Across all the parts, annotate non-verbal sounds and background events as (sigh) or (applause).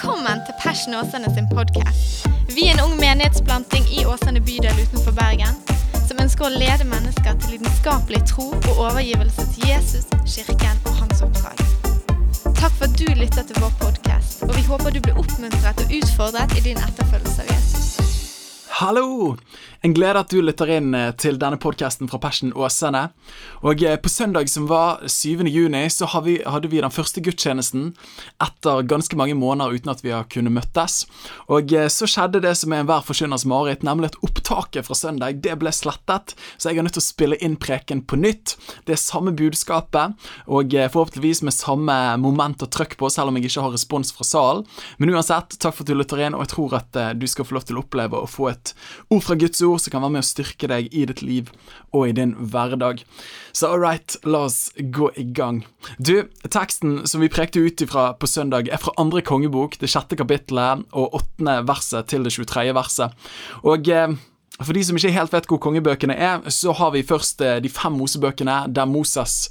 Velkommen til Passion Åsane sin podkast. Vi er en ung menighetsplanting i Åsane bydel utenfor Bergen som ønsker å lede mennesker til lidenskapelig tro og overgivelse til Jesus, kirken og hans oppdrag. Takk for at du lytter til vår podkast, og vi håper du blir oppmuntret og utfordret i din etterfølgelse av Jesus. Hallo! En glede at du lytter inn eh, til denne podkasten fra Passion Åsane. Og eh, på søndag som var 7. juni, så hadde vi den første gudstjenesten etter ganske mange måneder uten at vi har kunnet møttes. Og eh, så skjedde det som er enhver forkynners mareritt, nemlig at opptaket fra søndag det ble slettet. Så jeg er nødt til å spille inn preken på nytt. Det er samme budskapet, og forhåpentligvis med samme moment og trøkk på, selv om jeg ikke har respons fra salen. Men uansett, takk for at du lytter inn, og jeg tror at du skal få lov til å oppleve å få et ord fra Guds ord som kan være med å styrke deg i ditt liv og i din hverdag. Så all right, la oss gå i gang. Du, teksten som vi prekte ut ifra på søndag, er fra andre kongebok, det sjette kapittelet og åttende verset til det 23. verset. Og eh, for de som ikke helt vet hvor kongebøkene er, så har vi først eh, de fem Mosebøkene, der Moses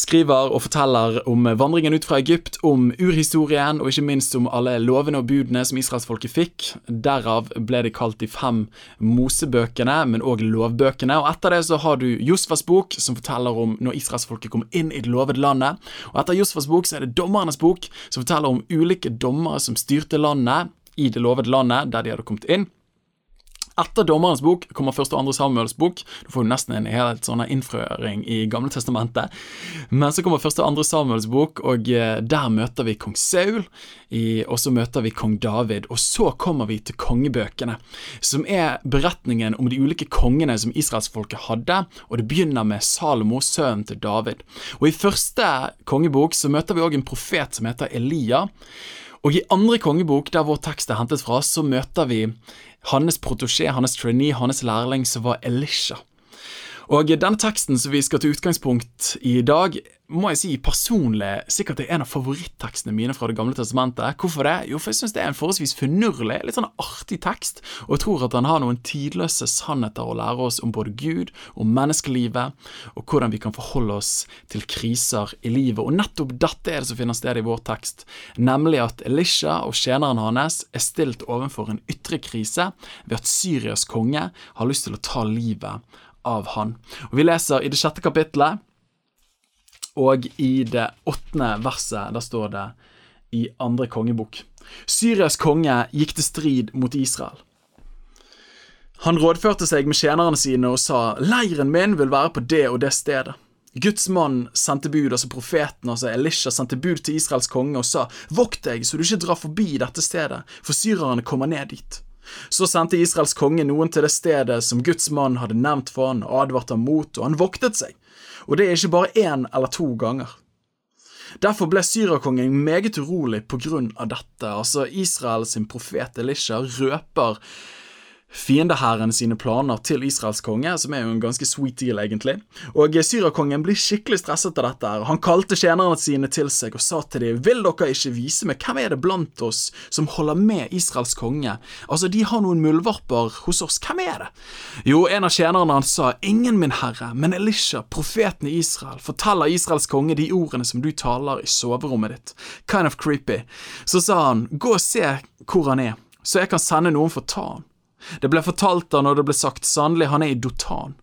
skriver og forteller om vandringen ut fra Egypt, om urhistorien og ikke minst om alle lovene og budene som israelsfolket fikk. Derav ble de kalt de fem Mosebøkene, men òg lovbøkene. Og Etter det så har du Josfas bok, som forteller om når israelsfolket kom inn i det lovede landet. Og etter Josfas bok så er det Dommernes bok, som forteller om ulike dommere som styrte landet i det lovede landet der de hadde kommet inn. Etter Dommerens bok kommer første og andre Samuels bok. Du får jo nesten en helt sånn innføring i Gamle Testamentet. Men så kommer første og andre Samuels bok, og eh, der møter vi kong Saul. Og så møter vi kong David, og så kommer vi til kongebøkene, som er beretningen om de ulike kongene som israelsfolket hadde, og det begynner med Salomo, sønnen til David. Og i første kongebok så møter vi òg en profet som heter Elia. Og i andre kongebok, der vår tekst er hentet fra, så møter vi hans protosjé, hans trainee, hans lærling, som var Elisha. Og denne teksten som vi skal til utgangspunkt i i dag, må jeg si personlig sikkert er en av favorittekstene mine fra Det gamle testamentet. Hvorfor det? Jo, for jeg syns det er en forholdsvis finurlig, litt sånn artig tekst, og jeg tror at han har noen tidløse sannheter å lære oss om både Gud, om menneskelivet, og hvordan vi kan forholde oss til kriser i livet. Og nettopp dette er det som finner sted i vår tekst, nemlig at Elisha og tjeneren hans er stilt overfor en ytre krise ved at Syrias konge har lyst til å ta livet av han. Og Vi leser i det sjette kapittelet, og i det åttende verset, der står det i andre kongebok. Syrias konge gikk til strid mot Israel. Han rådførte seg med tjenerne sine og sa, leiren min vil være på det og det stedet. Guds mann sendte bud, altså profeten, altså Elisha, sendte bud til Israels konge og sa, vokt deg så du ikke drar forbi dette stedet, for syrerne kommer ned dit. Så sendte Israels konge noen til det stedet som Guds mann hadde nevnt for han og advart ham mot, og han voktet seg, og det er ikke bare én eller to ganger. Derfor ble syrakongen meget urolig på grunn av dette, altså Israels profet Elisha røper fiendehæren sine planer til Israels konge, som er jo en ganske sweet deal, egentlig. Og syrakongen blir skikkelig stresset av dette. her. Han kalte tjenerne sine til seg og sa til dem, vil dere ikke vise meg hvem er det blant oss som holder med Israels konge? Altså, de har noen muldvarper hos oss, hvem er det? Jo, en av tjenerne hans sa, ingen, min herre, men Elisha, profeten i Israel, forteller Israels konge de ordene som du taler i soverommet ditt. Kind of creepy. Så sa han, gå og se hvor han er, så jeg kan sende noen for å ta han. Det ble fortalt han, og det ble sagt, sannelig, han er i Dotan.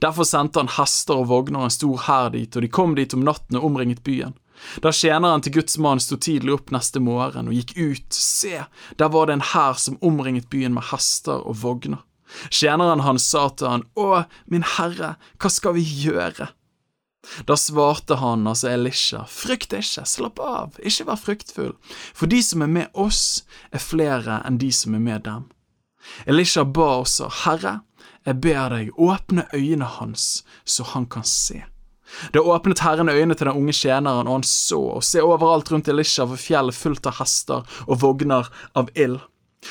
Derfor sendte han hester og vogner og en stor hær dit, og de kom dit om natten og omringet byen. Da tjeneren til Guds mann sto tidlig opp neste morgen og gikk ut, se, der var det en hær som omringet byen med hester og vogner. Tjeneren hans sa til han, Å, min herre, hva skal vi gjøre? Da svarte han, altså Elisha, frykt ikke, slapp av, ikke vær fryktfull, for de som er med oss, er flere enn de som er med dem. Elisha ba også, Herre, jeg ber deg, åpne øynene hans, så han kan se. Da åpnet Herren øynene til den unge tjeneren, og han så, og se overalt rundt Elisha var fjellet fullt av hester og vogner av ild.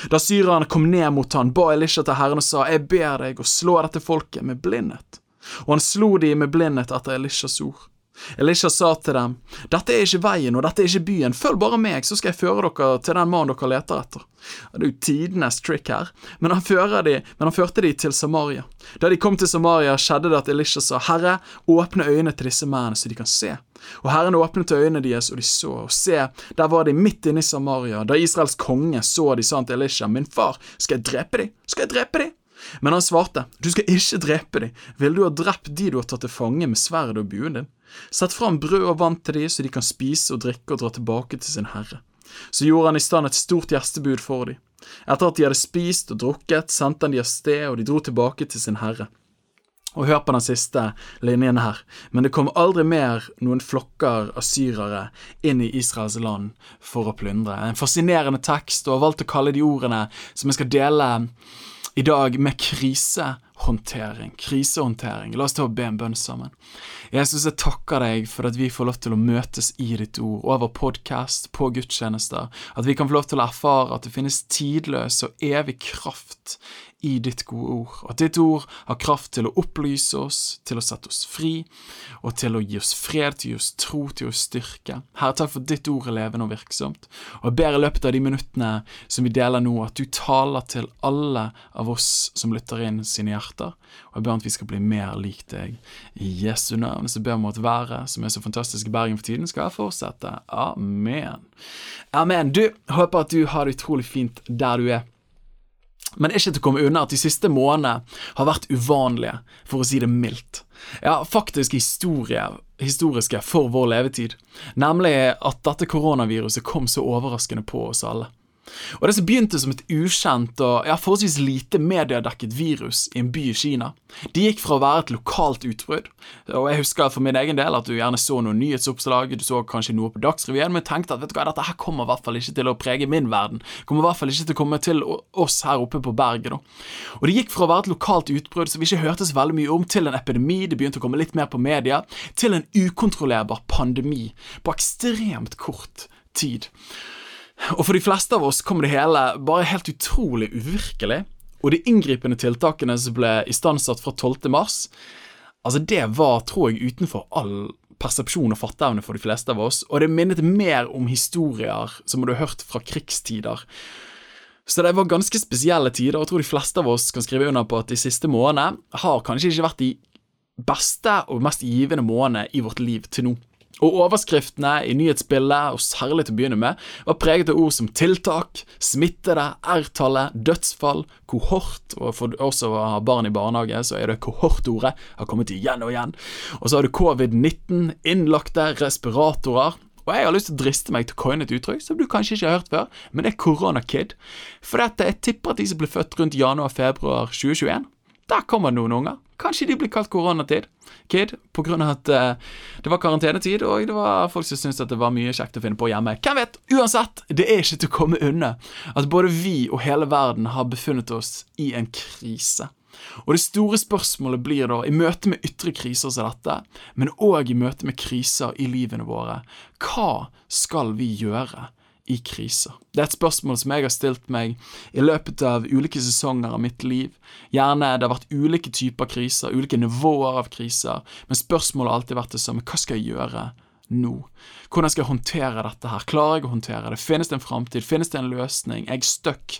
Da syrerne kom ned mot han, ba Elisha til Herren og sa, Jeg ber deg å slå dette folket med blindhet. Og han slo de med blindhet etter Elishas ord. Elisha sa til dem, Dette er ikke veien, og dette er ikke byen, følg bare meg, så skal jeg føre dere til den mannen dere leter etter. Det er jo tidenes trick her, men han, de, men han, førte de til Samaria. Da de kom til Samaria, skjedde det at Elisha sa, Herre, åpne øynene til disse mennene så de kan se. Og Herren åpnet øynene deres, og de så, og se, der var de midt inne i Samaria. Da Israels konge så de, sa han til Elisha, Min far, skal jeg drepe de? Skal jeg drepe de? Men han svarte, Du skal ikke drepe dem. Vil du ha drept de du har tatt til fange med sverdet og buen din? Sett fram brød og vann til de, så de kan spise og drikke og dra tilbake til sin herre. Så gjorde han i stand et stort gjestebud for dem. Etter at de hadde spist og drukket, sendte han de av sted, og de dro tilbake til sin herre. Og hør på den siste linjen her. Men det kom aldri mer noen flokker av syrere inn i Israels land for å plyndre. En fascinerende tekst, og har valgt å kalle de ordene som jeg skal dele i dag med krisehåndtering. Krisehåndtering. La oss ta og be en bønn sammen. Jesus, jeg takker deg for at vi får lov til å møtes i ditt ord, over podkast, på gudstjenester, at vi kan få lov til å erfare at det finnes tidløs og evig kraft i ditt gode ord. og At ditt ord har kraft til å opplyse oss, til å sette oss fri, og til å gi oss fred, til å gi oss tro, til å styrke. Herre, takk for ditt ord er levende og virksomt. Og jeg ber i løpet av de minuttene som vi deler nå, at du taler til alle av oss som lytter inn sine hjerter. Og jeg ber om at vi skal bli mer lik deg. I Jesu navn så ber jeg om at været, som er så fantastisk i Bergen for tiden, skal fortsette. Amen. Amen. Du, håper at du har det utrolig fint der du er. Men det er ikke til å komme unna at de siste månedene har vært uvanlige, for å si det mildt. Ja, faktisk historie, historiske for vår levetid, nemlig at dette koronaviruset kom så overraskende på oss alle. Og Det som begynte som et ukjent og ja, forholdsvis lite mediedekket virus i en by i Kina, det gikk fra å være et lokalt utbrudd, og jeg husker for min egen del at du gjerne så noen nyhetsoppslag, du så kanskje noe på Dagsrevyen, men tenkte at vet du hva, dette her kommer i hvert fall ikke til å prege min verden, kommer i hvert fall ikke til å komme til oss her oppe på berget. da. Og Det gikk fra å være et lokalt utbrudd som vi ikke hørte så veldig mye om, til en epidemi, det begynte å komme litt mer på media, til en ukontrollerbar pandemi på ekstremt kort tid. Og for de fleste av oss kommer det hele bare helt utrolig uvirkelig. Og de inngripende tiltakene som ble istandsatt fra 12. mars, altså det var, tror jeg, utenfor all persepsjon og fatteevne for de fleste av oss, og det minnet mer om historier som du har hørt fra krigstider. Så det var ganske spesielle tider, og jeg tror de fleste av oss kan skrive under på at de siste månedene har kanskje ikke vært de beste og mest givende månedene i vårt liv til nå. Og overskriftene i nyhetsbildet, og særlig til å begynne med, var preget av ord som tiltak, smittede, R-tallet, dødsfall, kohort, og for oss som har barn i barnehage, så er det kohortordet, har kommet igjen og igjen. Og så har du covid-19, innlagte, respiratorer. Og jeg har lyst til å driste meg til å coine et uttrykk som du kanskje ikke har hørt før, men det er koronakid. For dette, jeg tipper at de som ble født rundt januar-februar 2021, der kommer det noen unger. Kanskje de blir kalt koronatid, kid, av at uh, det var karantenetid, og det var folk som syntes at det var mye kjekt å finne på hjemme. Hvem vet? Uansett, det er ikke til å komme unna at både vi og hele verden har befunnet oss i en krise. Og det store spørsmålet blir da, i møte med ytre kriser som dette, men òg i møte med kriser i livene våre, hva skal vi gjøre? I kriser? Det er et spørsmål som jeg har stilt meg i løpet av ulike sesonger av mitt liv. Gjerne det har vært ulike typer kriser, ulike nivåer av kriser, men spørsmålet har alltid vært det samme. Hva skal jeg gjøre nå? Hvordan skal jeg håndtere dette her? Klarer jeg å håndtere det? Finnes det en framtid? Finnes det en løsning? Er jeg stuck?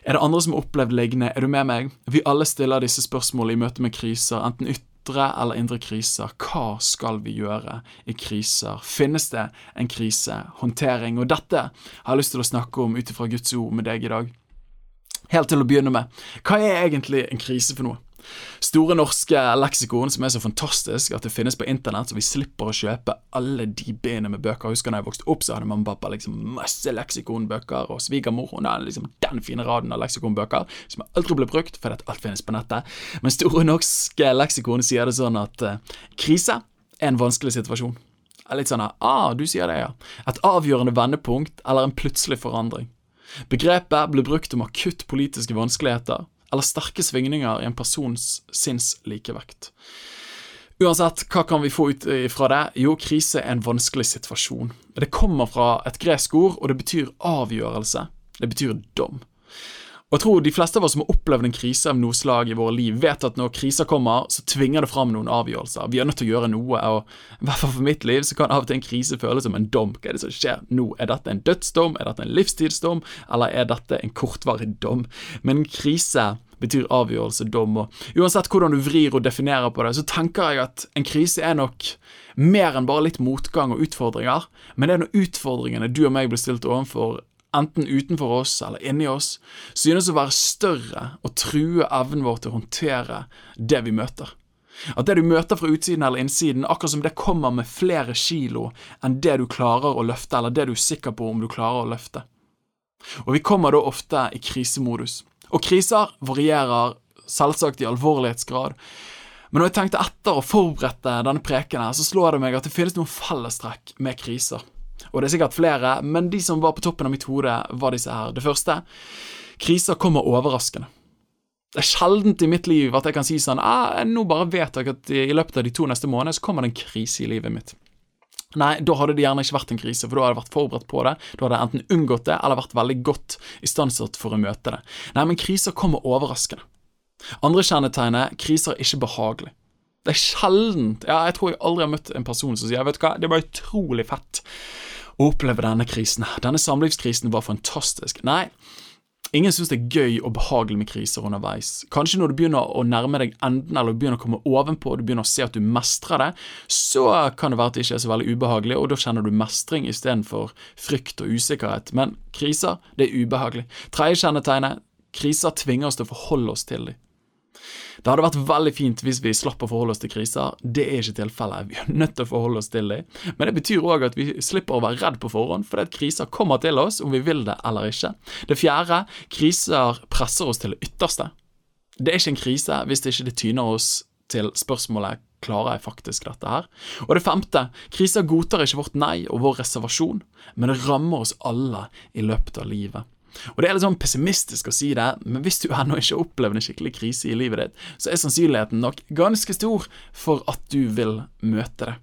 Er det andre som har opplevd liggende? Er du med meg? Vi alle stiller disse spørsmålene i møte med kriser, enten ytterligere ytre eller indre kriser. Hva skal vi gjøre i kriser? Finnes det en krisehåndtering? Og dette har jeg lyst til å snakke om ut ifra Guds ord med deg i dag. Helt til å begynne med, hva er egentlig en krise for noe? Store norske leksikon som er så fantastisk at det finnes på internett, så vi slipper å kjøpe alle de bena med bøker. Husker da jeg vokste opp, så hadde mamma og pappa liksom masse leksikonbøker, og svigermor hun hadde liksom den fine raden av leksikonbøker som aldri ble brukt fordi alt finnes på nettet. Men Store norske leksikon sier det sånn at uh, krise er en vanskelig situasjon. Litt sånn ah, du sier det, ja. Et avgjørende vendepunkt eller en plutselig forandring. Begrepet ble brukt om akutt politiske vanskeligheter, eller sterke svingninger i en persons sinnslikevekt. Uansett, hva kan vi få ut fra det? Jo, krise er en vanskelig situasjon. Det kommer fra et gresk ord, og det betyr avgjørelse. Det betyr dom. Og jeg tror De fleste av oss som har opplevd en krise av noe slag i våre liv, vet at når kriser kommer, så tvinger det fram noen avgjørelser. Vi er nødt til å gjøre noe. og i hvert fall For mitt liv så kan av og til en krise føles som en dom. Hva er det som skjer nå? Er dette en dødsdom? Er dette en livstidsdom? Eller er dette en kortvarig dom? Men en krise betyr avgjørelse, dom. og Uansett hvordan du vrir og definerer på det, så tenker jeg at en krise er nok mer enn bare litt motgang og utfordringer, men det er når utfordringene du og meg blir stilt overfor, enten utenfor oss eller inni oss, synes å være større og true evnen vår til å håndtere det vi møter. At det du møter fra utsiden eller innsiden, akkurat som det kommer med flere kilo enn det du klarer å løfte, eller det du er sikker på om du klarer å løfte. Og vi kommer da ofte i krisemodus. Og kriser varierer selvsagt i alvorlighetsgrad. Men når jeg tenkte etter og forberedte denne prekenen, så slår det meg at det finnes noen fellestrekk med kriser. Og det er sikkert flere, men de som var på toppen av mitt hode, var disse her. Det første kriser kommer overraskende. Det er sjeldent i mitt liv at jeg kan si sånn ah, Nå bare vet jeg at i løpet av de to neste månedene så kommer det en krise i livet mitt. Nei, da hadde det gjerne ikke vært en krise, for da hadde jeg vært forberedt på det. Da hadde jeg enten unngått det, eller vært veldig godt istandsatt for å møte det. Nei, men kriser kommer overraskende. Andre kjennetegnet kriser er ikke behagelig. Det er sjeldent Ja, jeg tror jeg aldri har møtt en person som sier vet du hva, det var utrolig fett oppleve denne krisen. Denne samlivskrisen var fantastisk. Nei, ingen syns det er gøy og behagelig med kriser underveis. Kanskje når du begynner å nærme deg enden, eller du begynner å komme ovenpå, og du begynner å se at du mestrer det, så kan det være at det ikke er så veldig ubehagelig, og da kjenner du mestring istedenfor frykt og usikkerhet. Men kriser, det er ubehagelig. Tredje kjennetegnet, kriser tvinger oss til å forholde oss til dem. Det hadde vært veldig fint hvis vi slapp å forholde oss til kriser. Det er ikke tilfellet. Vi er nødt til å forholde oss til dem. Men det betyr òg at vi slipper å være redd på forhånd, fordi at kriser kommer til oss om vi vil det eller ikke. Det fjerde kriser presser oss til det ytterste. Det er ikke en krise hvis det ikke tyner oss til spørsmålet klarer jeg faktisk dette her? Og det femte, kriser godtar ikke vårt nei og vår reservasjon, men det rammer oss alle i løpet av livet. Og Det er litt sånn pessimistisk å si det, men hvis du ennå ikke har opplevd en skikkelig krise i livet ditt, så er sannsynligheten nok ganske stor for at du vil møte det.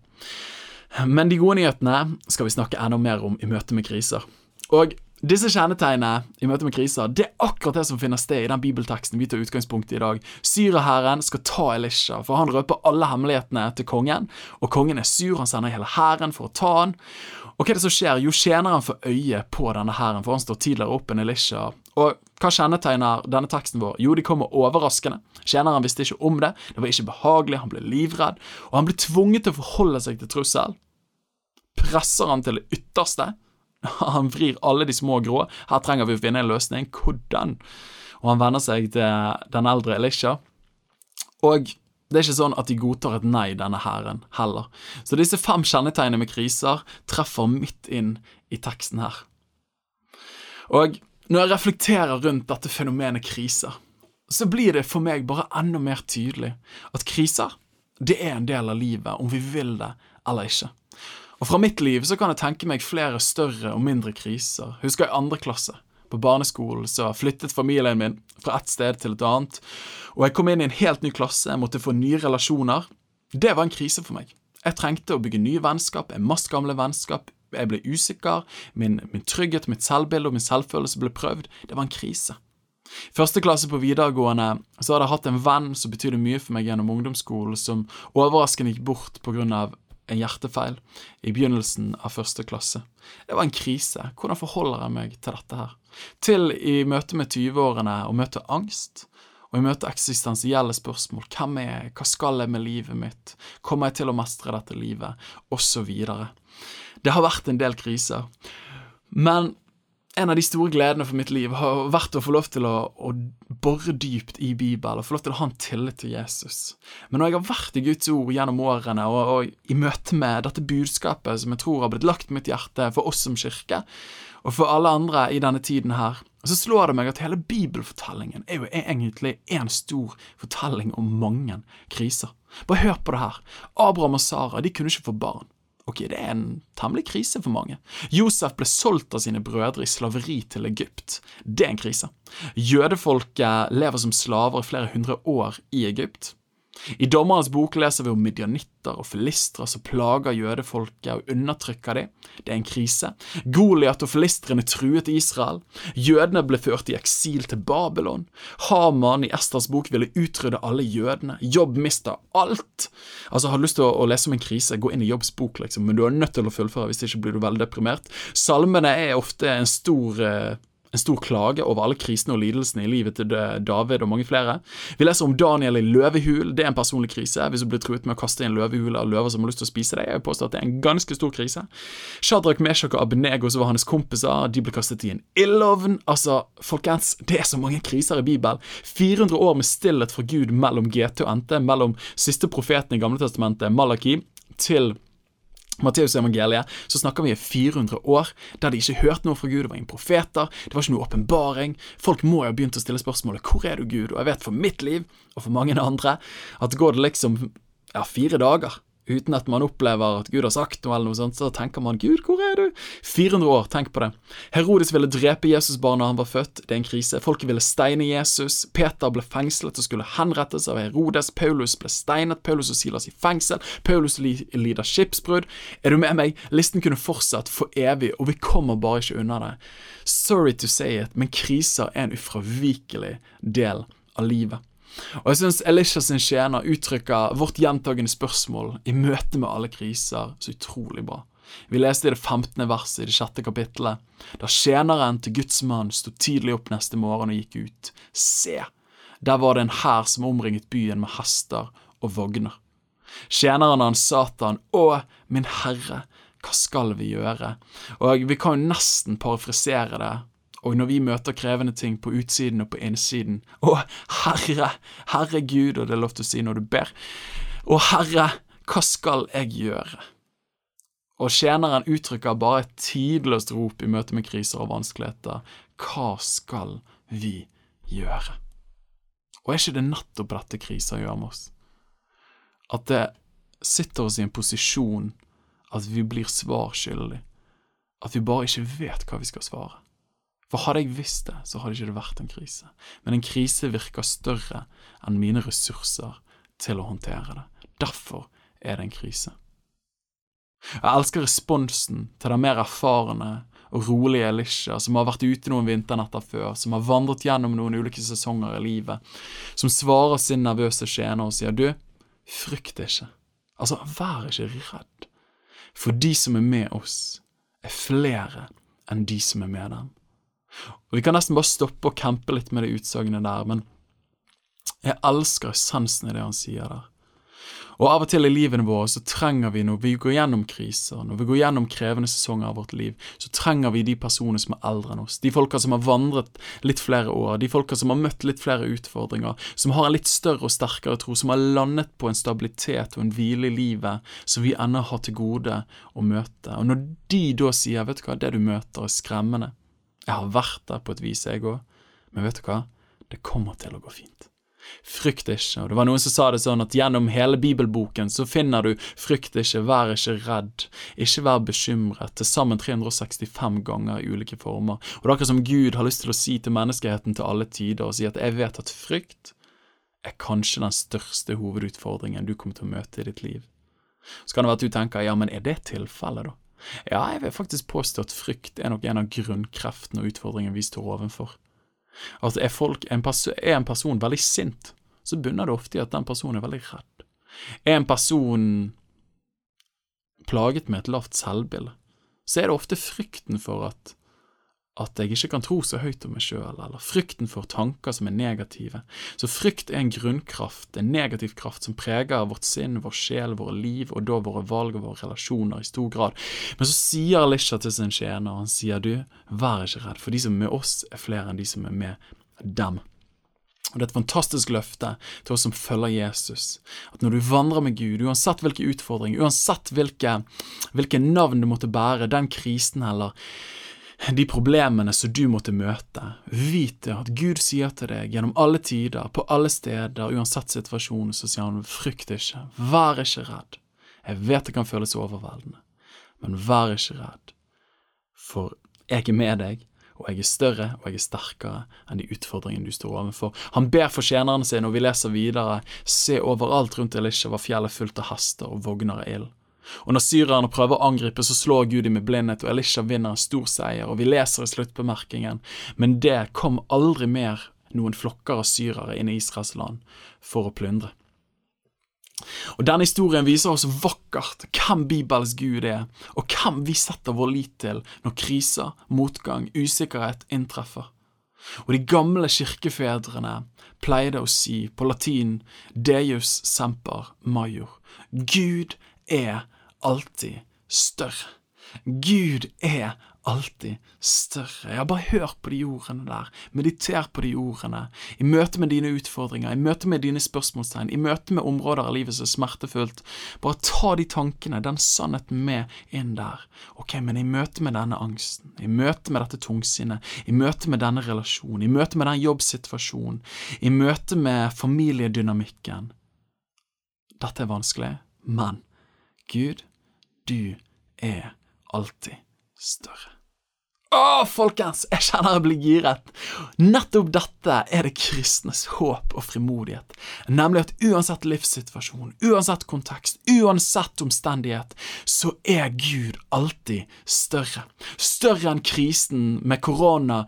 Men de gode nyhetene skal vi snakke enda mer om i møte med kriser. Og disse kjennetegnene i møte med kriser det er akkurat det som finner sted i den bibelteksten vi tar utgangspunkt i i dag. Syraherren skal ta Elisha, for han røper alle hemmelighetene til kongen. Og kongen er sur, han sender hele hæren for å ta han. Og hva er det som skjer? Jo, tjeneren får øye på denne hæren, for han står tidligere opp enn Elisha. Og hva kjennetegner denne teksten vår? Jo, de kommer overraskende. Tjeneren visste ikke om det, det var ikke behagelig, han ble livredd, og han ble tvunget til å forholde seg til trussel. Presser han til det ytterste. (laughs) Han vrir alle de små grå. Her trenger vi å finne en løsning. Hvordan? Og han venner seg til den eldre Elisha. Og det er ikke sånn at de godtar et nei, denne hæren, heller. Så disse fem kjennetegnene med kriser treffer midt inn i teksten her. Og når jeg reflekterer rundt dette fenomenet kriser, så blir det for meg bare enda mer tydelig at kriser, det er en del av livet, om vi vil det eller ikke. Og fra mitt liv så kan jeg tenke meg flere større og mindre kriser. Husker jeg andre klasse. På barneskolen så flyttet familien min fra ett sted til et annet, og jeg kom inn i en helt ny klasse, jeg måtte få nye relasjoner. Det var en krise for meg. Jeg trengte å bygge nye vennskap, en masse gamle vennskap. Jeg ble usikker, min, min trygghet, mitt selvbilde og min selvfølelse ble prøvd. Det var en krise. Første klasse på videregående så hadde jeg hatt en venn som betydde mye for meg gjennom ungdomsskolen, som overraskende gikk bort pga en hjertefeil i begynnelsen av første klasse. Det var en krise. Hvordan forholder jeg meg til dette her? Til i møte med 20-årene å møte angst, og i møte eksistensielle spørsmål. Hvem er jeg? Hva skal jeg med livet mitt? Kommer jeg til å mestre dette livet? Og så videre. Det har vært en del kriser. Men en av de store gledene for mitt liv har vært å få lov til å, å bore dypt i Bibelen og få lov til å ha en tillit til Jesus. Men når jeg har vært i Guds ord gjennom årene og, og i møte med dette budskapet som jeg tror har blitt lagt mitt hjerte for oss som kirke, og for alle andre i denne tiden her, så slår det meg at hele bibelfortellingen er jo egentlig en stor fortelling om mange kriser. Bare hør på det her. Abraham og Sara de kunne ikke få barn. Ok, det er en temmelig krise for mange. Josef ble solgt av sine brødre i slaveri til Egypt. Det er en krise. Jødefolket lever som slaver i flere hundre år i Egypt. I Dommerens bok leser vi om midjanitter og filistre som plager jødefolket og undertrykker dem. Det er en krise. Goliat og filistrene truet Israel. Jødene ble ført i eksil til Babylon. Haman i Esters bok ville utrydde alle jødene. Jobb mista alt. Altså, Har du lyst til å, lese om en krise, gå inn i Jobbs bok, liksom, men du er nødt til å fullføre, hvis ikke blir du veldig deprimert. Salmene er ofte en stor eh, en stor klage over alle krisene og lidelsene i livet til David og mange flere. Vi leser om Daniel i løvehul. Det er en personlig krise. Hvis du blir truet med å kaste i en løvehule av løver som har lyst til å spise deg, jeg påstår at det er en ganske stor krise. Shadrach, Meshach og Abnego, som var hans kompiser, de ble kastet i en ildovn. Altså, folkens, det er så mange kriser i Bibelen. 400 år med stillhet fra Gud mellom GT og NT, mellom siste profeten i Gamle Testamentet, Malaki, til Matteus-evangeliet, så snakker vi i 400 år der de ikke hørte noe fra Gud. Det var ingen profeter, det var ikke noe åpenbaring. Folk må jo ha begynt å stille spørsmålet hvor er du, Gud? Og jeg vet for mitt liv, og for mange andre, at går det liksom ja, fire dager uten at man opplever at Gud har sagt noe, eller noe sånt, så tenker man 'Gud, hvor er du?' 400 år, tenk på det. Herodes ville drepe Jesus bare når han var født, det er en krise. Folket ville steine Jesus. Peter ble fengslet og skulle henrettes av Herodes. Paulus ble steinet. Paulus og Silas i fengsel. Paulus lider skipsbrudd. Er du med meg? Listen kunne fortsatt for evig, og vi kommer bare ikke unna det. Sorry to say it, men kriser er en ufravikelig del av livet. Og jeg syns Elisha sin tjener uttrykker vårt gjentagende spørsmål i møte med alle kriser så utrolig bra. Vi leste i det 15. verset i det sjette kapittelet. Da tjeneren til Guds mann sto tidlig opp neste morgen og gikk ut. Se, der var det en hær som omringet byen med hester og vogner. Tjeneren hans sa til han, Å, min herre, hva skal vi gjøre? Og vi kan jo nesten parafrisere det og når vi møter krevende ting på utsiden og på innsiden Å, Herre, Herregud, og det er lov til å si når du ber. Å, Herre, hva skal jeg gjøre? Og tjeneren uttrykker bare et tidløst rop i møte med kriser og vanskeligheter. Hva skal vi gjøre? Og er ikke det nettopp dette krisa gjør med oss? At det sitter oss i en posisjon at vi blir svar skyldig. At vi bare ikke vet hva vi skal svare. For hadde jeg visst det, så hadde ikke det vært en krise. Men en krise virker større enn mine ressurser til å håndtere det. Derfor er det en krise. Jeg elsker responsen til den mer erfarne og rolige Elisha, som har vært ute noen vinternetter før, som har vandret gjennom noen ulike sesonger i livet, som svarer sin nervøse skjene og sier du, frykt ikke. Altså, vær ikke redd, for de som er med oss, er flere enn de som er med dem. Og Vi kan nesten bare stoppe og campe litt med det utsagnet der, men jeg elsker essensen i det han sier der. Og av og til i livene våre så trenger vi, når vi går gjennom kriser, når vi går gjennom krevende sesonger av vårt liv, så trenger vi de personene som er eldre enn oss, de folka som har vandret litt flere år, de folka som har møtt litt flere utfordringer, som har en litt større og sterkere tro, som har landet på en stabilitet og en hvile i livet som vi ennå har til gode å møte. Og når de da sier, vet du hva, det du møter er skremmende, jeg har vært der på et vis, jeg òg, men vet du hva? Det kommer til å gå fint. Frykt ikke. Og det var noen som sa det sånn at gjennom hele bibelboken så finner du frykt ikke, vær ikke redd, ikke vær bekymret, til sammen 365 ganger i ulike former. Og det er akkurat som Gud har lyst til å si til menneskeheten til alle tider, og si at jeg vet at frykt er kanskje den største hovedutfordringen du kommer til å møte i ditt liv. Så kan det være at du tenker ja, men er det tilfellet, da? Ja, jeg vil faktisk påstå at frykt er nok en av grunnkreftene og utfordringene vi står overfor. At er, folk, en er en person veldig sint, så bunner det ofte i at den personen er veldig redd. Er en person plaget med et lavt selvbilde, så er det ofte frykten for at at jeg ikke kan tro så høyt om meg sjøl, eller frykten for tanker som er negative. Så frykt er en grunnkraft, en negativ kraft, som preger vårt sinn, vår sjel, våre liv, og da våre valg og våre relasjoner i stor grad. Men så sier Alisha til sin tjener, han sier du, vær ikke redd, for de som er med oss, er flere enn de som er med dem. Og Det er et fantastisk løfte til oss som følger Jesus, at når du vandrer med Gud, uansett hvilke utfordringer, uansett hvilke, hvilke navn du måtte bære, den krisen eller de problemene som du måtte møte. Vit at Gud sier til deg gjennom alle tider, på alle steder, uansett situasjon, så sier han frykt ikke, vær ikke redd. Jeg vet det kan føles overveldende, men vær ikke redd, for jeg er med deg, og jeg er større og jeg er sterkere enn de utfordringene du står overfor. Han ber for tjenerne sine, og vi leser videre, se overalt rundt Elisha var fjellet fullt av hester og vogner av ild. Og når syrerne prøver å angripe, så slår Gud dem med blindhet, og Elisha vinner en stor seier, og vi leser i sluttbemerkingen, men det kom aldri mer noen flokker av syrere inn i Israels land for å plyndre. Og Denne historien viser oss vakkert hvem Bibels Gud er, og hvem vi setter vår lit til når kriser, motgang, usikkerhet inntreffer. Og de gamle kirkefedrene pleide å si på latin Deus semper major. Gud er alltid større. Gud er alltid større. Ja, bare hør på de ordene der, mediter på de ordene, i møte med dine utfordringer, i møte med dine spørsmålstegn, i møte med områder av livet som er smertefullt. Bare ta de tankene, den sannheten med inn der. Ok, men i møte med denne angsten, i møte med dette tungsinnet, i møte med denne relasjonen, i møte med den jobbsituasjonen, i møte med familiedynamikken Dette er vanskelig, men Gud, du er alltid større. Å, folkens, jeg kjenner jeg blir giret. Nettopp dette er det kristnes håp og frimodighet, nemlig at uansett livssituasjon, uansett kontekst, uansett omstendighet, så er Gud alltid større. Større enn krisen med korona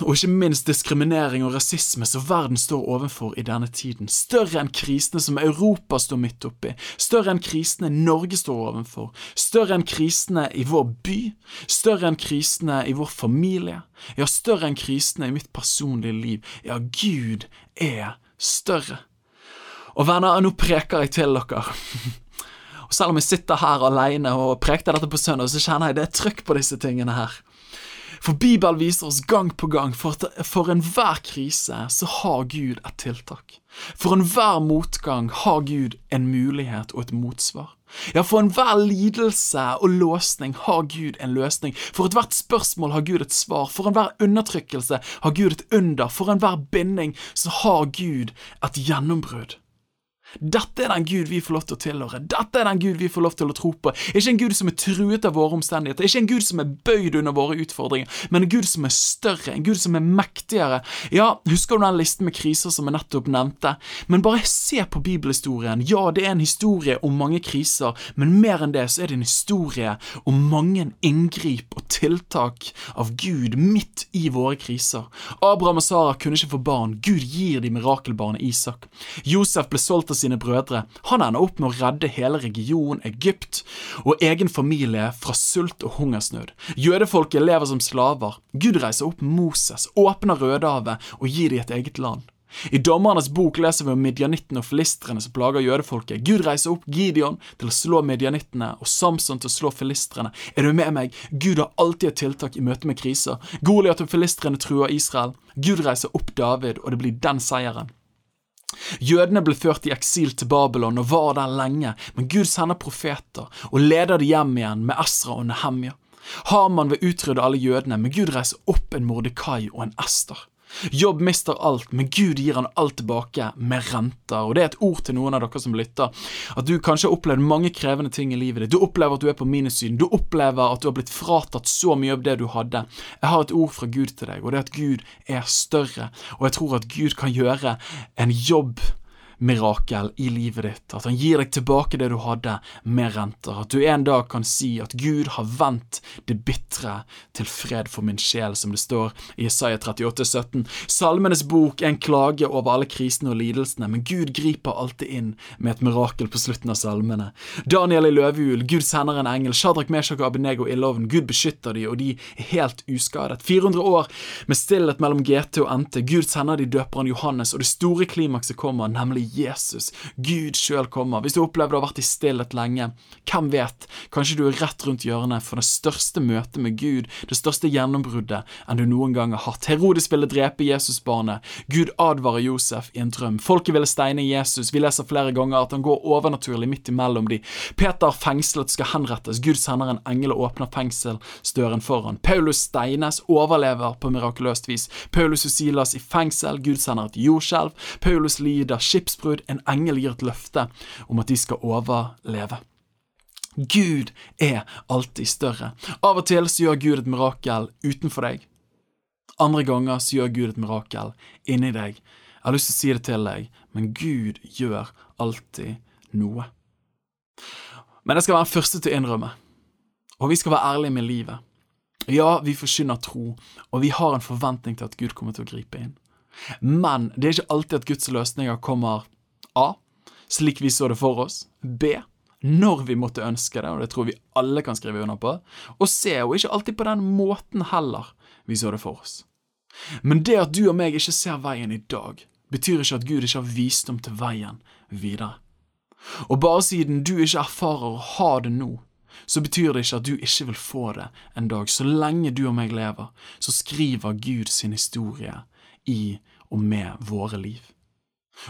og ikke minst diskriminering og rasisme som verden står overfor i denne tiden, større enn krisene som Europa står midt oppi, større enn krisene Norge står overfor, større enn krisene i vår by, større enn krisene i vår familie, ja, større enn krisene i mitt personlige liv, ja, Gud er større. Og venner, nå preker jeg til dere. (laughs) Og selv om jeg sitter her alene og prekte dette på søndag, så kjenner jeg det er trykk på disse tingene her. For Bibelen viser oss gang på gang for, for enhver krise så har Gud et tiltak. For enhver motgang har Gud en mulighet og et motsvar. Ja, for enhver lidelse og låsning har Gud en løsning. For ethvert spørsmål har Gud et svar. For enhver undertrykkelse har Gud et under. For enhver binding så har Gud et gjennombrudd. Dette er den Gud vi får lov til å tilhøre. Dette er den Gud vi får lov til å tro på. Ikke en Gud som er truet av våre omstendigheter, ikke en Gud som er bøyd under våre utfordringer, men en Gud som er større, en Gud som er mektigere. Ja, husker du den listen med kriser som jeg nettopp nevnte? Men bare se på bibelhistorien. Ja, det er en historie om mange kriser, men mer enn det så er det en historie om mange inngrip og tiltak av Gud midt i våre kriser. Abraham og Sara kunne ikke få barn. Gud gir dem mirakelbarnet Isak. Josef ble solgt av sine brødre. Han ender opp med å redde hele regionen Egypt og egen familie fra sult og hungersnød. Jødefolket lever som slaver. Gud reiser opp Moses, åpner Rødehavet og gir dem et eget land. I Dommernes bok leser vi om midjanittene og filistrene som plager jødefolket. Gud reiser opp Gideon til å slå midjanittene og Samson til å slå filistrene. Er du med meg? Gud har alltid et tiltak i møte med kriser. Goliat og filistrene truer Israel. Gud reiser opp David, og det blir den seieren. Jødene ble ført i eksil til Babylon og var der lenge, men Gud sender profeter og leder de hjem igjen med Esra og Nehemja. Haman vil utrydde alle jødene, men Gud reiser opp en Mordekai og en Ester. Jobb mister alt, men Gud gir han alt tilbake med renter. Og det er et ord til noen av dere som lytter. At du kanskje har opplevd mange krevende ting i livet ditt. Du opplever at du er på minussiden. Du opplever at du har blitt fratatt så mye av det du hadde. Jeg har et ord fra Gud til deg, og det er at Gud er større. Og jeg tror at Gud kan gjøre en jobb mirakel i livet ditt, at han gir deg tilbake det du hadde, med renter, at du en dag kan si at Gud har vendt det bitre til fred for min sjel, som det står i Isaiah 38, 17. Salmenes bok er en klage over alle krisene og lidelsene, men Gud griper alltid inn med et mirakel på slutten av salmene. Daniel i løvehjul, Gud sender en engel, Shadrach, Meshach og Abenego i loven, Gud beskytter de, og de er helt uskadet. 400 år med stillhet mellom GT og NT, Gud sender de døperen Johannes, og det store klimakset kommer, nemlig Jesus, Gud sjøl kommer. Hvis du opplever du har vært i stillhet lenge, hvem vet, kanskje du er rett rundt hjørnet for det største møtet med Gud, det største gjennombruddet enn du noen gang har hatt. Herodes ville drepe Jesusbarnet. Gud advarer Josef i en drøm. Folket ville steine Jesus. Vi leser flere ganger at han går overnaturlig midt imellom de. Peter fengslet skal henrettes. Gud sender en engel og åpner fengselsdøren foran. Paulus steines, overlever på mirakuløst vis. Paulus og Silas i fengsel. Gud sender et jordskjelv. Paulus lider skipsbrudd. En engel gir et løfte om at de skal overleve. Gud er alltid større. Av og til så gjør Gud et mirakel utenfor deg. Andre ganger så gjør Gud et mirakel inni deg. Jeg har lyst til å si det til deg, men Gud gjør alltid noe. Men jeg skal være den første til å innrømme, og vi skal være ærlige med livet. Ja, vi forkynner tro, og vi har en forventning til at Gud kommer til å gripe inn. Men det er ikke alltid at Guds løsninger kommer A. Slik vi så det for oss. B. Når vi måtte ønske det, og det tror vi alle kan skrive under på. Og C. Og ikke alltid på den måten heller vi så det for oss. Men det at du og meg ikke ser veien i dag, betyr ikke at Gud ikke har visdom til veien videre. Og bare siden du ikke erfarer å ha det nå, så betyr det ikke at du ikke vil få det en dag. Så lenge du og meg lever, så skriver Gud sin historie i og med våre liv.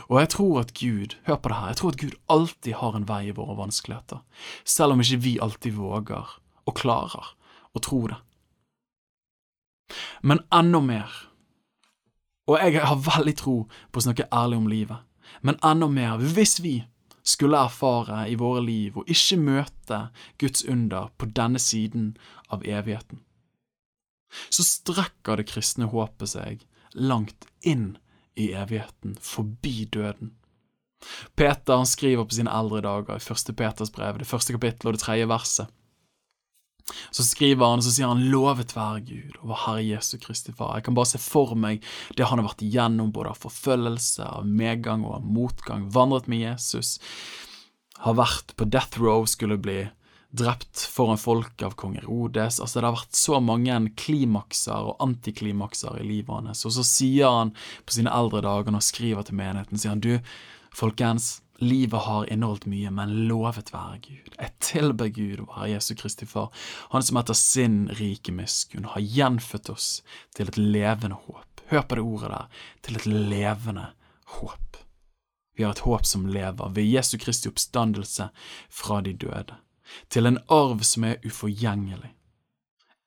Og jeg tror at Gud, hør på det her, jeg tror at Gud alltid har en vei i våre vanskeligheter, selv om ikke vi alltid våger og klarer å tro det. Men enda mer, og jeg har veldig tro på å snakke ærlig om livet, men enda mer, hvis vi skulle erfare i våre liv og ikke møte Guds under på denne siden av evigheten, så strekker det kristne håpet seg langt inn i evigheten, forbi døden. Peter han skriver på sine eldre dager i første Peters brev, det første kapittelet og det tredje verset. Så skriver han og så sier han 'Lovet være Gud og vår Herre Jesu Kristi Far'. Jeg kan bare se for meg det han har vært igjennom, både av forfølgelse, av medgang og av motgang. Vandret med Jesus. Har vært på death row, skulle bli drept foran folk av kong Herodes. Altså, det har vært så mange klimakser og antiklimakser i livet hans. Og så sier han på sine eldre dager, når han skriver til menigheten, sier han du, folkens, Livet har inneholdt mye, men lovet være Gud. Jeg tilber Gud å være Jesu Kristi Far, Han som etter sin rike miskunn har gjenfødt oss til et levende håp. Hør på det ordet der, til et levende håp. Vi har et håp som lever ved Jesu Kristi oppstandelse fra de døde, til en arv som er uforgjengelig,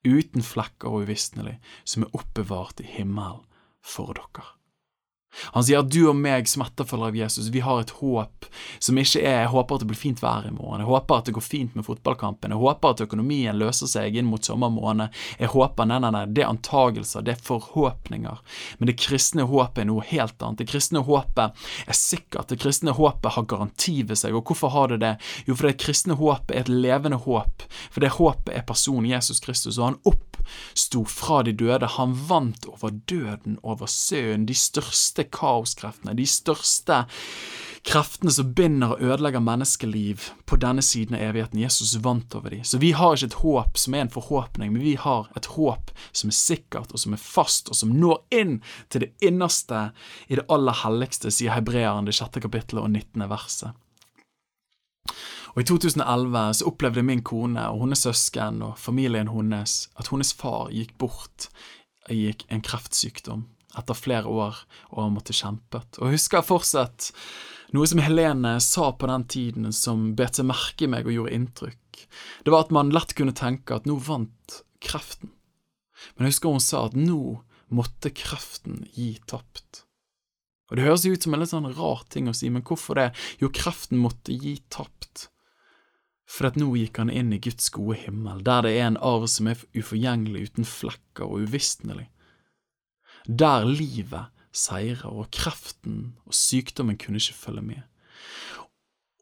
uten flekker og uvisnelig, som er oppbevart i himmelen for dere. Han sier at du og meg som etterfølgere av Jesus, vi har et håp som ikke er jeg håper at det blir fint vær i morgen, jeg håper at det går fint med fotballkampen, jeg håper at økonomien løser seg inn mot sommermåned, jeg håper Nei, nei, nei, det er antagelser, det er forhåpninger. Men det kristne håpet er noe helt annet. Det kristne håpet er sikkert, det kristne håpet har garanti ved seg. Og hvorfor har det det? Jo, fordi det kristne håpet er et levende håp, for det håpet er personen Jesus Kristus, og han oppsto fra de døde. Han vant over døden, over søen, de største kaoskreftene, de største kreftene som binder og ødelegger menneskeliv på denne siden av evigheten. Jesus vant over dem. Så vi har ikke et håp som er en forhåpning, men vi har et håp som er sikkert, og som er fast, og som når inn til det innerste i det aller helligste, sier hebreeren det sjette kapittelet og 19. verset. Og I 2011 så opplevde min kone og hennes søsken og familien hennes at hennes far gikk bort i en kreftsykdom etter flere år og har måttet kjempet. Og jeg husker fortsatt noe som Helene sa på den tiden som bet seg merke i meg og gjorde inntrykk. Det var at man lett kunne tenke at nå vant kreften. Men jeg husker hun sa at nå måtte kreften gi tapt. Og Det høres jo ut som en litt sånn rar ting å si, men hvorfor det? Jo, kreften måtte gi tapt. For at nå gikk han inn i Guds gode himmel, der det er en arv som er uforgjengelig, uten flekker og uvisnelig der livet seirer, og kreften og sykdommen kunne ikke følge med.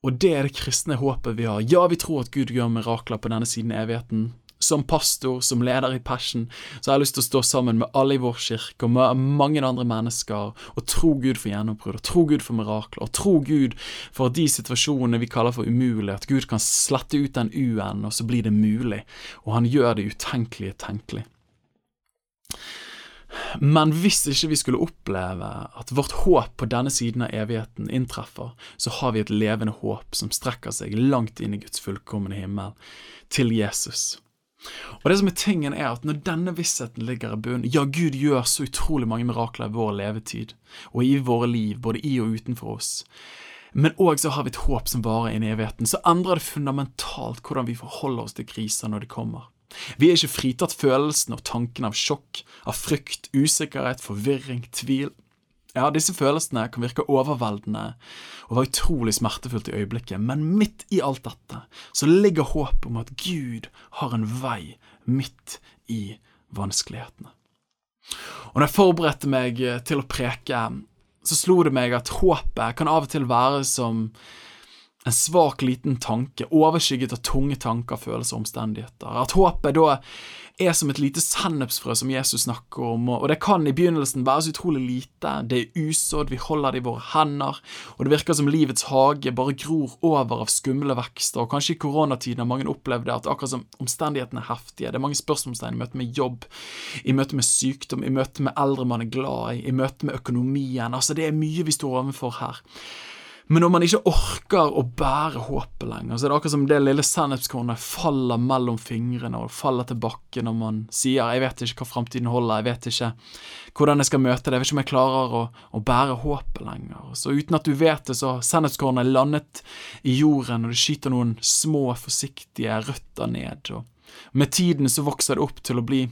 Og det er det kristne håpet vi har. Ja, vi tror at Gud gjør mirakler på denne siden av evigheten. Som pastor, som leder i Passion, så har jeg lyst til å stå sammen med alle i vår kirke og med mange andre mennesker og tro Gud for gjennombrudd, og tro Gud for mirakler, og tro Gud for de situasjonene vi kaller for umulige, at Gud kan slette ut den u-en, og så blir det mulig, og han gjør det utenkelige tenkelig. Men hvis ikke vi skulle oppleve at vårt håp på denne siden av evigheten inntreffer, så har vi et levende håp som strekker seg langt inn i Guds fullkomne himmel, til Jesus. Og det som er tingen er at Når denne vissheten ligger i bunnen Ja, Gud gjør så utrolig mange mirakler i vår levetid, og i våre liv, både i og utenfor oss. Men òg så har vi et håp som varer inn i evigheten. Så endrer det fundamentalt hvordan vi forholder oss til kriser når de kommer. Vi er ikke fritatt følelsen og tanken av sjokk, av frykt, usikkerhet, forvirring, tvil. Ja, disse følelsene kan virke overveldende og være utrolig smertefullt i øyeblikket, men midt i alt dette så ligger håpet om at Gud har en vei midt i vanskelighetene. Og når jeg forberedte meg til å preke, så slo det meg at håpet kan av og til være som en svak, liten tanke, overskygget av tunge tanker, følelser og omstendigheter. At håpet da er som et lite sennepsfrø som Jesus snakker om, og det kan i begynnelsen være så utrolig lite, det er usådd, vi holder det i våre hender, og det virker som livets hage bare gror over av skumle vekster, og kanskje i koronatiden har mange opplevd det, at akkurat som omstendighetene er heftige, det er mange spørsmålstegn i møte med jobb, i møte med sykdom, i møte med eldre man er glad i, i møte med økonomien, altså det er mye vi står overfor her. Men når man ikke orker å bære håpet lenger, så er det akkurat som det lille sennepskornet faller mellom fingrene og faller til bakken når man sier 'jeg vet ikke hva framtiden holder', 'jeg vet ikke hvordan jeg skal møte det', 'jeg vet ikke om jeg klarer å, å bære håpet lenger'. Så uten at du vet det, så har sennepskornet landet i jorden, og det skyter noen små, forsiktige røtter ned. og med tiden så vokser det opp til å bli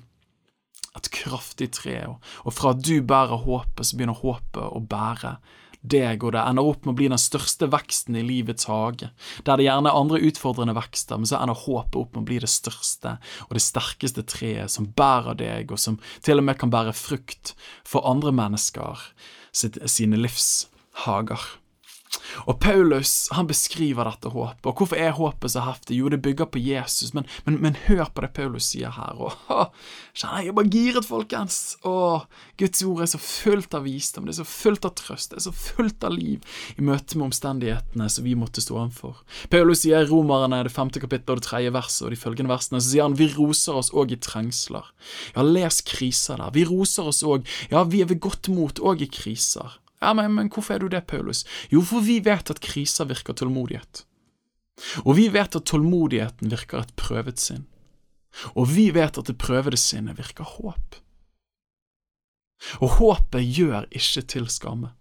et kraftig tre, og fra at du bærer håpet, så begynner håpet å bære deg, og det ender opp med å bli den største veksten i livets hage, der det gjerne er andre utfordrende vekster, men så ender håpet opp med å bli det største og det sterkeste treet som bærer deg, og som til og med kan bære frukt for andre mennesker sine livshager. Og Paulus han beskriver dette håpet. Og hvorfor er håpet så heftig? Jo, det bygger på Jesus, men, men, men hør på det Paulus sier her. Og, (laughs) å, jeg er bare giret, folkens! Å, Guds ord er så fullt av visdom, det er så fullt av trøst, det er så fullt av liv i møte med omstendighetene som vi måtte stå overfor. Paulus sier i Romerne det femte kapittel og det tredje verset og de følgende versene, så sier han vi roser oss òg i trengsler. Ja, les kriser der. Vi roser oss òg. Ja, vi er ved godt mot òg i kriser. Ja, men, men hvorfor er du det, Paulus? Jo, for vi vet at kriser virker tålmodighet. Og vi vet at tålmodigheten virker et prøvet sinn. Og vi vet at det prøvede sinnet virker håp. Og håpet gjør ikke til skamme.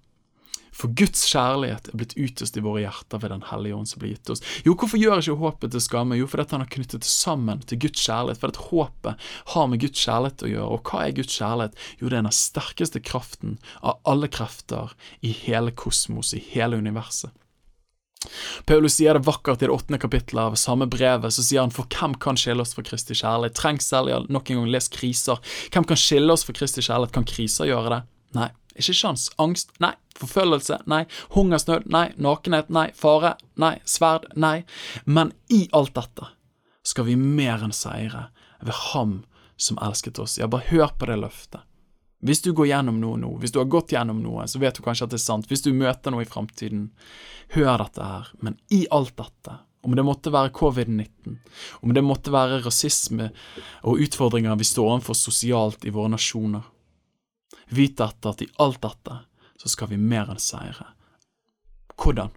For Guds kjærlighet er blitt utøst i våre hjerter ved Den hellige ånd som blir gitt oss. Jo, hvorfor gjør ikke håpet til skamme? Jo, fordi han har knyttet det sammen til Guds kjærlighet. For at håpet har med Guds kjærlighet å gjøre. Og hva er Guds kjærlighet? Jo, det er den sterkeste kraften av alle krefter i hele kosmos, i hele universet. Paulus sier det vakkert i det åttende kapittelet av samme brevet. Så sier han for hvem kan skille oss fra Kristi kjærlighet? Trengsel, ja, nok en gang les kriser. Hvem kan skille oss fra Kristi kjærlighet? Kan kriser gjøre det? Nei, ikke sjans. Angst? Nei. Forfølgelse? Nei. Hungersnød? Nei. Nakenhet? Nei. Fare? Nei. Sverd? Nei. Men i alt dette skal vi mer enn seire ved Ham som elsket oss. Ja, bare hør på det løftet. Hvis du går gjennom noe nå, hvis du har gått gjennom noe, så vet du kanskje at det er sant. Hvis du møter noe i framtiden, hør dette her. Men i alt dette, om det måtte være covid-19, om det måtte være rasisme og utfordringer vi står overfor sosialt i våre nasjoner, Vit dette at i alt dette så skal vi mer enn seire. Hvordan?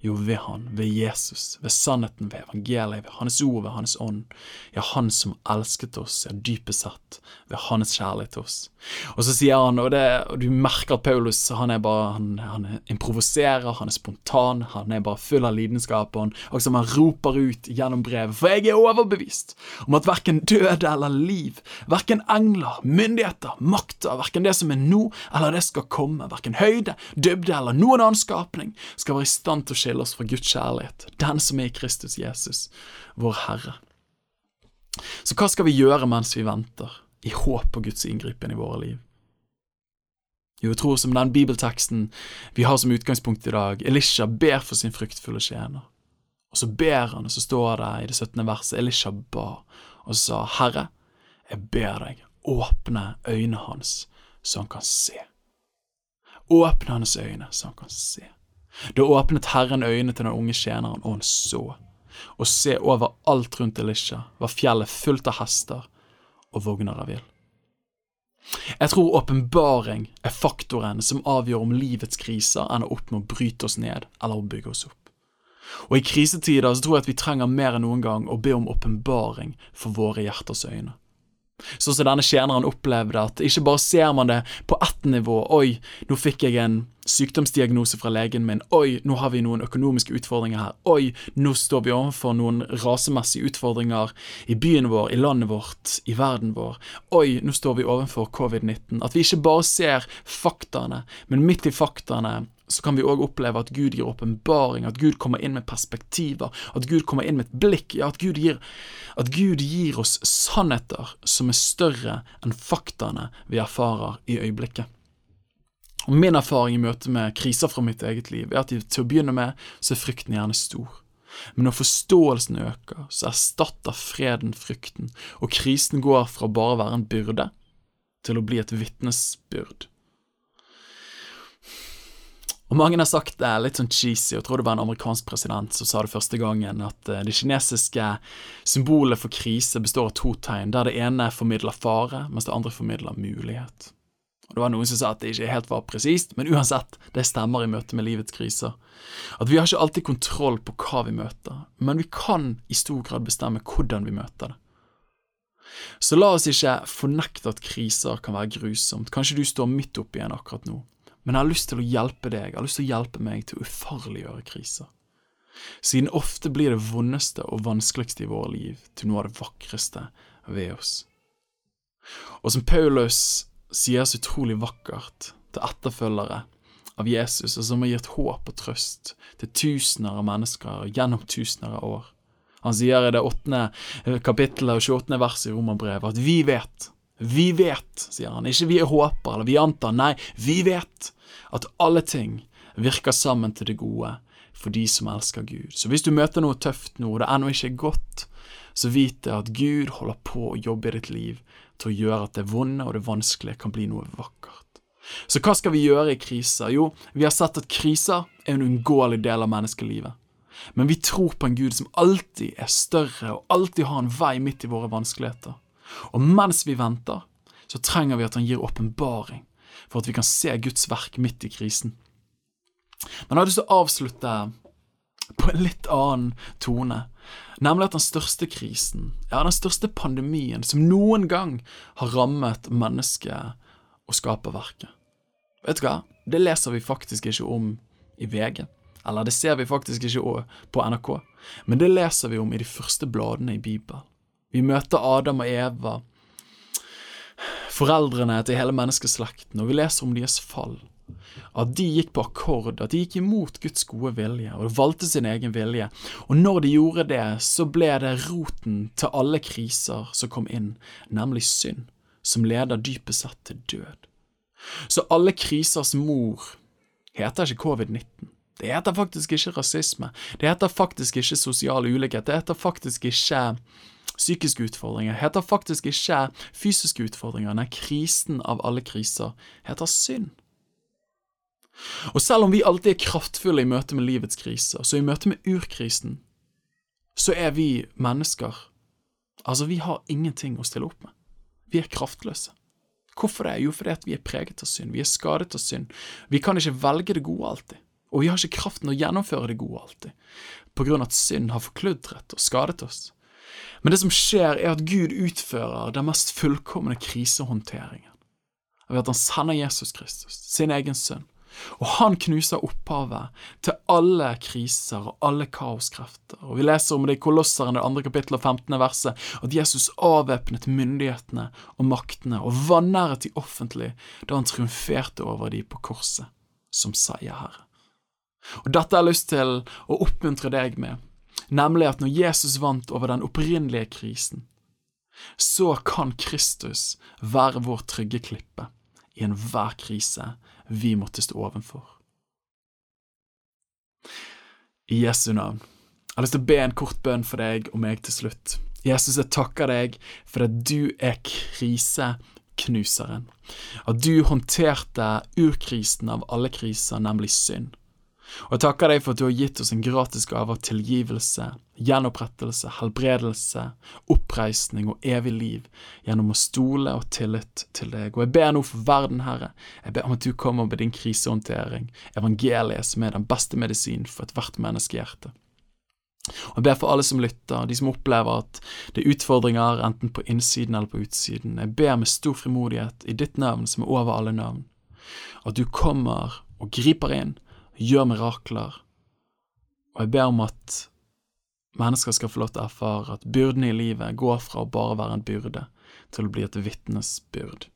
Jo, ved Han, ved Jesus, ved sannheten, ved evangeliet, ved Hans ord, ved Hans ånd. Ja, Han som elsket oss, ja, dypest sett, ved Hans kjærlighet til oss. Og så sier han, og, det, og du merker at Paulus han er bare, han, han improviserer, han er spontan, han er bare full av lidenskap, og han, og som han roper ut gjennom brevet, for jeg er overbevist om at verken døde eller liv, verken engler, myndigheter, makter, verken det som er nå eller det skal komme, verken høyde, dybde eller noen annen skapning, skal være i stand til å skje skille oss fra Guds kjærlighet, den som er i Kristus Jesus, vår Herre. Så hva skal vi gjøre mens vi venter, i håp på Guds inngripen i våre liv? Jo, jeg tror som den bibelteksten vi har som utgangspunkt i dag, Elisha ber for sin fryktfulle tjener. Og så ber han, og så står det i det 17. verset, Elisha ba og sa, Herre, jeg ber deg, åpne øynene hans, så han kan se. Åpne hans øyne, så han kan se. Da åpnet Herren øynene til den unge tjeneren, og han så. Og se over alt rundt Elisha var fjellet fullt av hester og vogner av ild. Jeg tror åpenbaring er faktoren som avgjør om livets kriser ender opp med å bryte oss ned eller å bygge oss opp. Og i krisetider så tror jeg at vi trenger mer enn noen gang å be om åpenbaring for våre hjerters øyne. Sånn som denne tjeneren opplevde, at ikke bare ser man det på ett nivå, oi, nå fikk jeg en sykdomsdiagnose fra legen min. Oi, nå har vi noen økonomiske utfordringer her. Oi, nå står vi overfor noen rasemessige utfordringer i byen vår, i landet vårt, i verden vår. Oi, nå står vi overfor covid-19. At vi ikke bare ser faktaene, men midt i faktaene så kan vi òg oppleve at Gud gir åpenbaring, at Gud kommer inn med perspektiver, at Gud kommer inn med et blikk, ja, at Gud gir, at Gud gir oss sannheter som er større enn faktaene vi erfarer i øyeblikket. Og Min erfaring i møte med kriser fra mitt eget liv er at til å begynne med så er frykten gjerne stor. Men når forståelsen øker, så erstatter freden frykten, og krisen går fra bare å være en byrde til å bli et vitnesbyrd. Og Mange har sagt det litt sånn cheesy, og tror det var en amerikansk president som sa det første gangen, at eh, det kinesiske symbolet for krise består av to tegn, der det ene formidler fare, mens det andre formidler mulighet. Og Det var noen som sa at det ikke helt var presist, men uansett, det stemmer i møte med livets kriser. At vi har ikke alltid kontroll på hva vi møter, men vi kan i stor grad bestemme hvordan vi møter det. Så la oss ikke fornekte at kriser kan være grusomt. Kanskje du står midt oppi en akkurat nå, men jeg har lyst til å hjelpe deg, jeg har lyst til å hjelpe meg til å ufarliggjøre kriser. Siden ofte blir det vondeste og vanskeligste i våre liv til noe av det vakreste ved oss. Og som Paulus sier så utrolig vakkert til etterfølgere av Jesus, og som har gitt håp og trøst til tusener av mennesker gjennom tusener av år. Han sier i det åttende kapittelet og 28. verset i Romerbrevet at vi vet, vi vet, sier han, ikke vi håper eller vi antar, nei, vi vet at alle ting virker sammen til det gode for de som elsker Gud. Så hvis du møter noe tøft nå, og det ennå ikke er godt, så vit det at Gud holder på å jobbe i ditt liv til å gjøre at det vonde og det vanskelige kan bli noe vakkert. Så hva skal vi gjøre i kriser? Jo, vi har sett at kriser er en uunngåelig del av menneskelivet. Men vi tror på en Gud som alltid er større og alltid har en vei midt i våre vanskeligheter. Og mens vi venter, så trenger vi at han gir åpenbaring, for at vi kan se Guds verk midt i krisen. Men jeg har lyst til å avslutte på en litt annen tone. Nemlig at den største krisen, ja, den største pandemien som noen gang har rammet mennesket og skaperverket. Vet du hva? Det leser vi faktisk ikke om i VG. Eller det ser vi faktisk ikke på NRK. Men det leser vi om i de første bladene i Bibelen. Vi møter Adam og Eva, foreldrene til hele menneskeslekten, og vi leser om deres fall at de gikk på akkord, at de gikk imot Guds gode vilje og valgte sin egen vilje. Og når de gjorde det, så ble det roten til alle kriser som kom inn, nemlig synd, som leder dypest sett til død. Så alle krisers mor heter ikke covid-19. Det heter faktisk ikke rasisme. Det heter faktisk ikke sosial ulikhet. Det heter faktisk ikke psykiske utfordringer. Heter faktisk ikke fysiske utfordringer. Nei, krisen av alle kriser heter synd. Og selv om vi alltid er kraftfulle i møte med livets kriser, så i møte med urkrisen, så er vi mennesker Altså, vi har ingenting å stille opp med. Vi er kraftløse. Hvorfor det? Jo, fordi vi er preget av synd, vi er skadet av synd. Vi kan ikke velge det gode alltid, og vi har ikke kraften å gjennomføre det gode alltid, på grunn av at synd har forkludret og skadet oss. Men det som skjer, er at Gud utfører den mest fullkomne krisehåndteringen ved at han sender Jesus Kristus, sin egen sønn, og han knuser opphavet til alle kriser og alle kaoskrefter. Og Vi leser om det i Kolosseren, det andre kapittel og 15. verset, at Jesus avvæpnet myndighetene og maktene og vanæret de offentlig da han triumferte over de på korset, som seierherre. Og Dette har jeg lyst til å oppmuntre deg med, nemlig at når Jesus vant over den opprinnelige krisen, så kan Kristus være vår trygge klippe i enhver krise vi måtte stå ovenfor. I Jesu navn. Jeg har lyst til å be en kort bønn for deg og meg til slutt. Jesus, jeg takker deg for at du er kriseknuseren. At du håndterte urkrisen av alle kriser, nemlig synd. Og jeg takker deg for at du har gitt oss en gratis gave av tilgivelse, gjenopprettelse, helbredelse, oppreisning og evig liv gjennom å stole og tillit til deg. Og jeg ber nå for verden, Herre, jeg ber om at du kommer med din krisehåndtering, evangeliet som er den beste medisin for ethvert menneskehjerte. Og Jeg ber for alle som lytter, de som opplever at det er utfordringer enten på innsiden eller på utsiden. Jeg ber med stor frimodighet i ditt navn som er over alle navn, at du kommer og griper inn, gjør mirakler. Og jeg ber om at mennesker skal få lov til å erfare at byrdene i livet går fra å bare være en byrde til å bli et vitnesbyrd.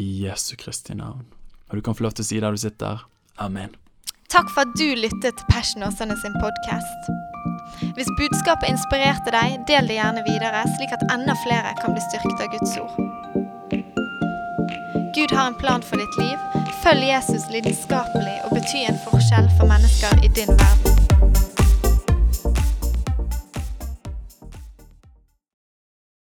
I Jesu Kristi navn. Og du kan få lov til å si der du sitter. Amen. Takk for at du lyttet til Passion Åsane sin podkast. Hvis budskapet inspirerte deg, del det gjerne videre, slik at enda flere kan bli styrket av Guds ord. Gud har en plan for ditt liv. Følg Jesus lidenskapelig og bety en forskjell for mennesker i din verden.